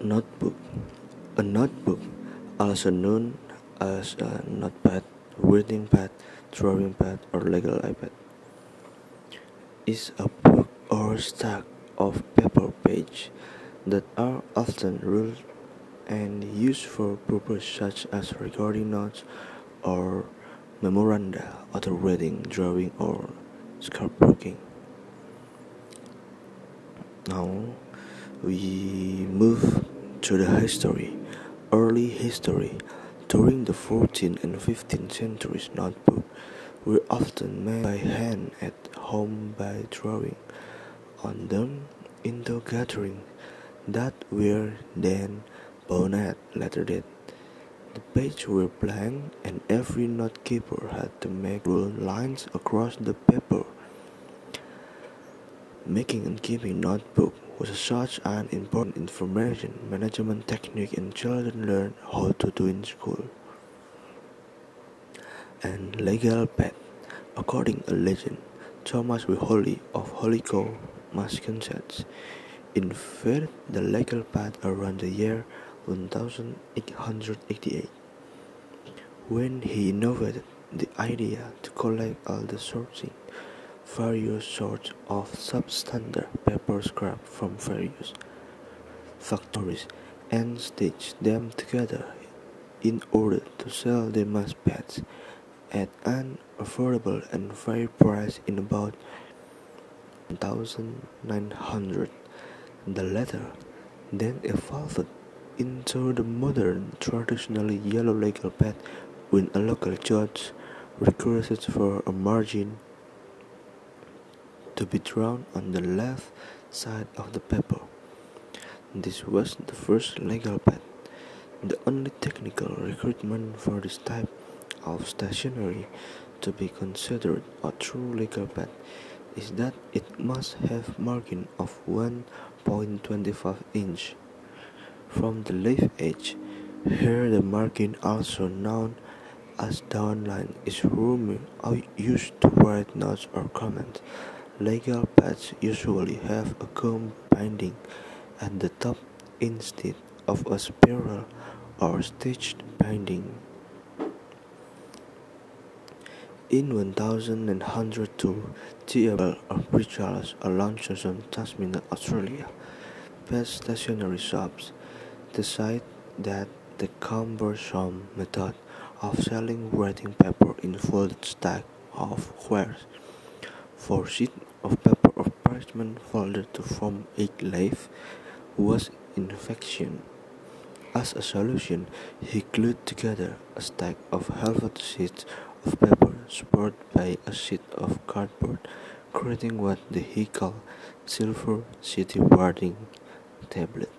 Notebook A notebook, also known as a notepad, writing pad, drawing pad, or legal iPad, is a book or stack of paper pages that are often ruled and used for purposes such as recording notes or memoranda, auto reading, drawing, or scrapbooking. Now we move to the history, early history. During the 14th and 15th centuries, notebooks were often made by hand at home by drawing on them into gatherings that were then later date. The pages were blank, and every note keeper had to make ruled lines across the paper. Making and keeping notebook was such an important information management technique and children learn how to do in school. And legal pad. According a legend, Thomas Holley of Holy Holyoke, Massachusetts, invented the legal pad around the year 1888 when he innovated the idea to collect all the sourcing various sorts of substandard paper scrap from various factories and stitch them together in order to sell them as pads at an affordable and fair price in about 1900. The latter then evolved into the modern traditionally yellow legal pad when a local judge requested for a margin to be drawn on the left side of the paper. This was the first legal pad. The only technical requirement for this type of stationery to be considered a true legal pad is that it must have margin of 1.25 inch from the left edge. Here the margin also known as downline is room used to write notes or comments. Legal pads usually have a gum binding at the top instead of a spiral or stitched binding. In 1102, Theobald of a Launceston, Tasmania, Australia, pad stationery shops decided that the cumbersome method of selling writing paper in folded stack of squares, four sheets of paper or parchment folded to form a leaf was infection. As a solution, he glued together a stack of half sheets of paper supported by a sheet of cardboard, creating what he called silver city warding tablet.